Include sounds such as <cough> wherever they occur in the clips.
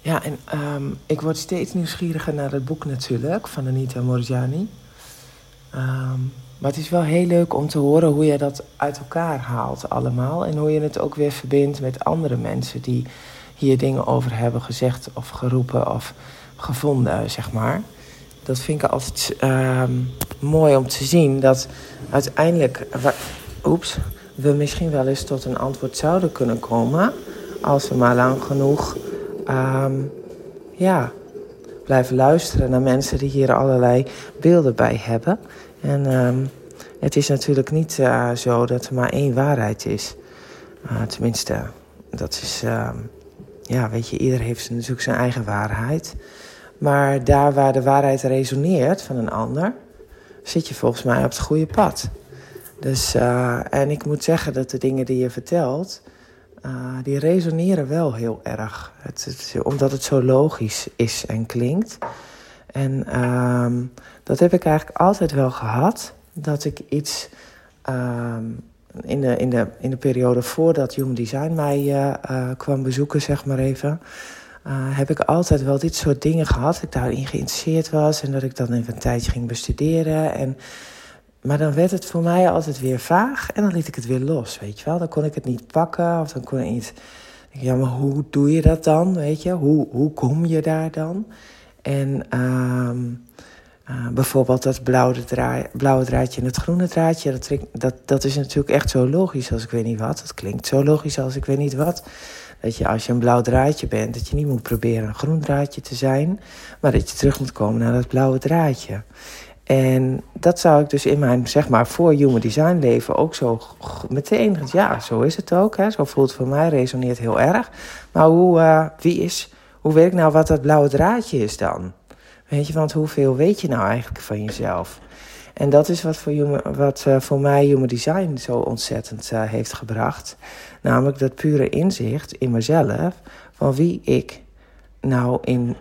Ja, en ehm, ik word steeds nieuwsgieriger naar het boek natuurlijk van Anita Morjani. Ehm, maar het is wel heel leuk om te horen hoe je dat uit elkaar haalt allemaal. En hoe je het ook weer verbindt met andere mensen die hier dingen over hebben gezegd of geroepen of gevonden, zeg maar. Dat vind ik altijd ehm, mooi om te zien. Dat uiteindelijk oeps, we misschien wel eens tot een antwoord zouden kunnen komen. Als we maar lang genoeg ehm, ja, blijven luisteren naar mensen die hier allerlei beelden bij hebben. En ehm, het is natuurlijk niet uh, zo dat er maar één waarheid is. Uh, tenminste, dat is. Uh, ja, weet je, ieder heeft natuurlijk zijn eigen waarheid. Maar daar waar de waarheid resoneert van een ander, zit je volgens mij op het goede pad. Dus, uh, en ik moet zeggen dat de dingen die je vertelt, uh, die resoneren wel heel erg. Het, omdat het zo logisch is en klinkt. En uh, dat heb ik eigenlijk altijd wel gehad. Dat ik iets ehm, in, de, in, de, in de periode voordat Human Design mij uh, kwam bezoeken, zeg maar even. heb ik altijd wel dit soort dingen gehad. Dat ik daarin geïnteresseerd was en dat ik dan even een tijdje ging bestuderen. En maar dan werd het voor mij altijd weer vaag en dan liet ik het weer los, weet je wel. Dan kon ik het niet pakken of dan kon ik niet... Ja, maar hoe doe je dat dan, weet je? Hoe, hoe kom je daar dan? En uh, uh, bijvoorbeeld dat blauwe, draai, blauwe draadje en het groene draadje... Dat, dat, dat is natuurlijk echt zo logisch als ik weet niet wat. Dat klinkt zo logisch als ik weet niet wat. Dat je als je een blauw draadje bent, dat je niet moet proberen een groen draadje te zijn... maar dat je terug moet komen naar dat blauwe draadje. En dat zou ik dus in mijn, zeg maar, voor human design leven ook zo meteen, ja, zo is het ook. Zo voelt het voor mij, resoneert heel erg. Maar hoe, uh, wie is, hoe weet ik nou wat dat blauwe draadje is dan? Weet je, want hoeveel weet je nou eigenlijk van jezelf? En dat is wat voor, human, wat, uh, voor mij human design zo ontzettend uh, heeft gebracht. Namelijk dat pure inzicht in mezelf van wie ik nou in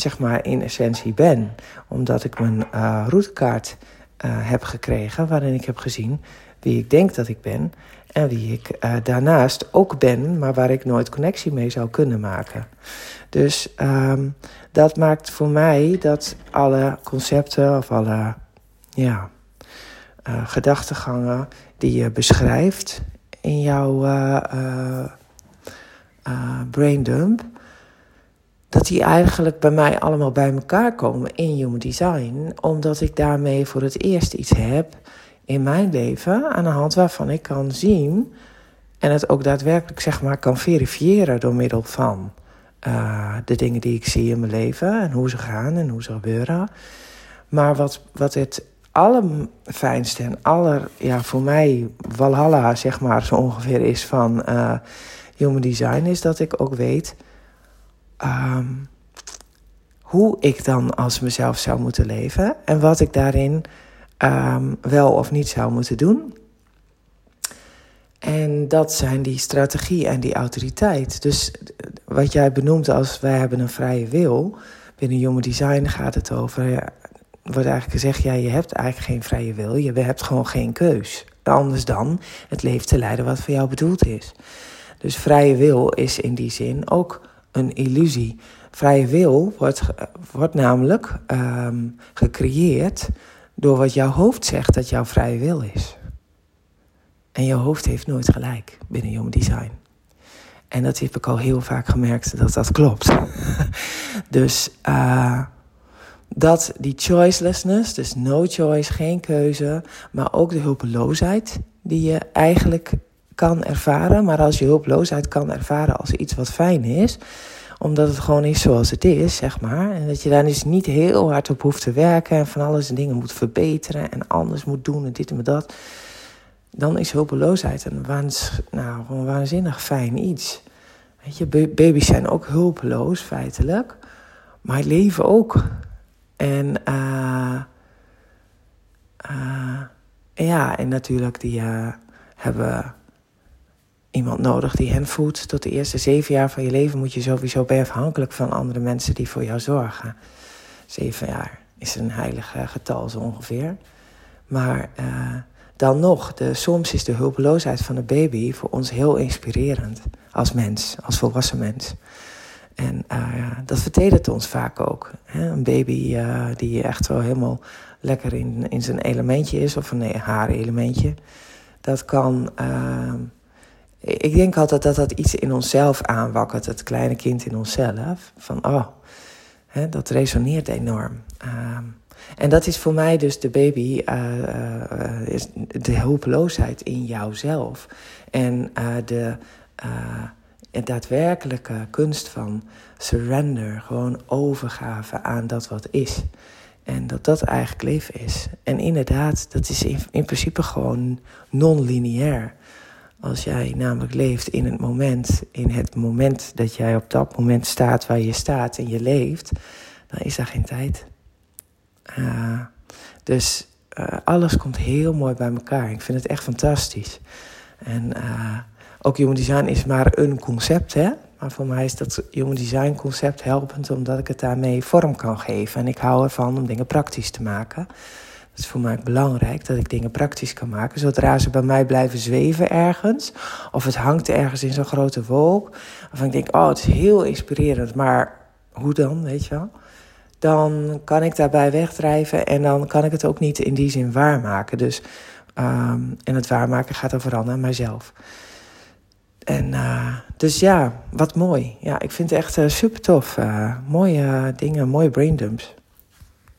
zeg maar in essentie ben. Omdat ik mijn uh, routekaart uh, heb gekregen waarin ik heb gezien wie ik denk dat ik ben en wie ik uh, daarnaast ook ben, maar waar ik nooit connectie mee zou kunnen maken. Dus um, dat maakt voor mij dat alle concepten of alle ja, gedachtegangen die je beschrijft in jouw braindump, dat die eigenlijk bij mij allemaal bij elkaar komen in Human Design, omdat ik daarmee voor het eerst iets heb in mijn leven aan de hand waarvan ik kan zien en het ook daadwerkelijk zeg maar kan verifiëren door middel van uh, de dingen die ik zie in mijn leven en hoe ze gaan en hoe ze gebeuren. Maar wat, wat het allerfijnste en aller, ja, voor mij Walhalla zeg maar zo ongeveer is van uh, Human Design, is dat ik ook weet um, hoe ik dan als mezelf zou moeten leven en wat ik daarin um, wel of niet zou moeten doen. En dat zijn die strategie en die autoriteit. Dus wat jij benoemt als wij hebben een vrije wil. Binnen Human Design gaat het over. Ja, wordt eigenlijk gezegd: ja, je hebt eigenlijk geen vrije wil. Je hebt gewoon geen keus. Anders dan het leven te leiden wat voor jou bedoeld is. Dus vrije wil is in die zin ook een illusie. Vrije wil wordt, wordt namelijk um, gecreëerd door wat jouw hoofd zegt dat jouw vrije wil is. En jouw hoofd heeft nooit gelijk binnen Human Design. En dat heb ik al heel vaak gemerkt dat dat klopt. <laughs> dus uh, dat die choicelessness, dus no choice, geen keuze, maar ook de hulpeloosheid die je eigenlijk kan ervaren. Maar als je hulploosheid kan ervaren als iets wat fijn is, omdat het gewoon is zoals het is, zeg maar. En dat je daar dus niet heel hard op hoeft te werken en van alles en dingen moet verbeteren en anders moet doen en dit en dat. Dan is hulpeloosheid een, waans, nou, een waanzinnig fijn iets. Weet je, baby's zijn ook hulpeloos feitelijk, maar leven ook. En uh, uh, ja, en natuurlijk die uh, hebben iemand nodig die hen voedt. Tot de eerste zeven jaar van je leven moet je sowieso bij afhankelijk van andere mensen die voor jou zorgen. Zeven jaar is een heilig getal zo ongeveer. Maar uh, dan nog, de, soms is de hulpeloosheid van een baby voor ons heel inspirerend als mens, als volwassen mens. En uh, dat vertedert ons vaak ook. Hè? Een baby die echt wel helemaal lekker in, in zijn elementje is, of een haar elementje. Dat kan. Ik denk altijd dat dat iets in onszelf aanwakkert, het kleine kind in onszelf. Van oh, hè, dat resoneert enorm. Ehm, en dat is voor mij dus de baby, is de hulpeloosheid in jouzelf. En de een daadwerkelijke kunst van surrender, gewoon overgave aan dat wat is. En dat dat eigenlijk leven is. En inderdaad, dat is in, in principe gewoon non-lineair. Als jij namelijk leeft in het moment, in het moment dat jij op dat moment staat waar je staat en je leeft, dan is daar geen tijd. Uh, dus uh, alles komt heel mooi bij elkaar. Ik vind het echt fantastisch. En uh, ook Human Design is maar een concept, hè. Maar voor mij is dat Human Design concept helpend, omdat ik het daarmee vorm kan geven. En ik hou ervan om dingen praktisch te maken. Is voor mij belangrijk, dat ik dingen praktisch kan maken. Zodra ze bij mij blijven zweven ergens, of het hangt ergens in zo'n grote wolk, of ik denk, oh, het is heel inspirerend, maar hoe dan, weet je wel? Dan kan ik daarbij wegdrijven en dan kan ik het ook niet in die zin waarmaken. Dus, um, en het waarmaken gaat dan vooral naar mijzelf. En uh, dus ja, wat mooi. Ja, ik vind het echt uh, super tof. Uh, mooie dingen, mooie braindumps.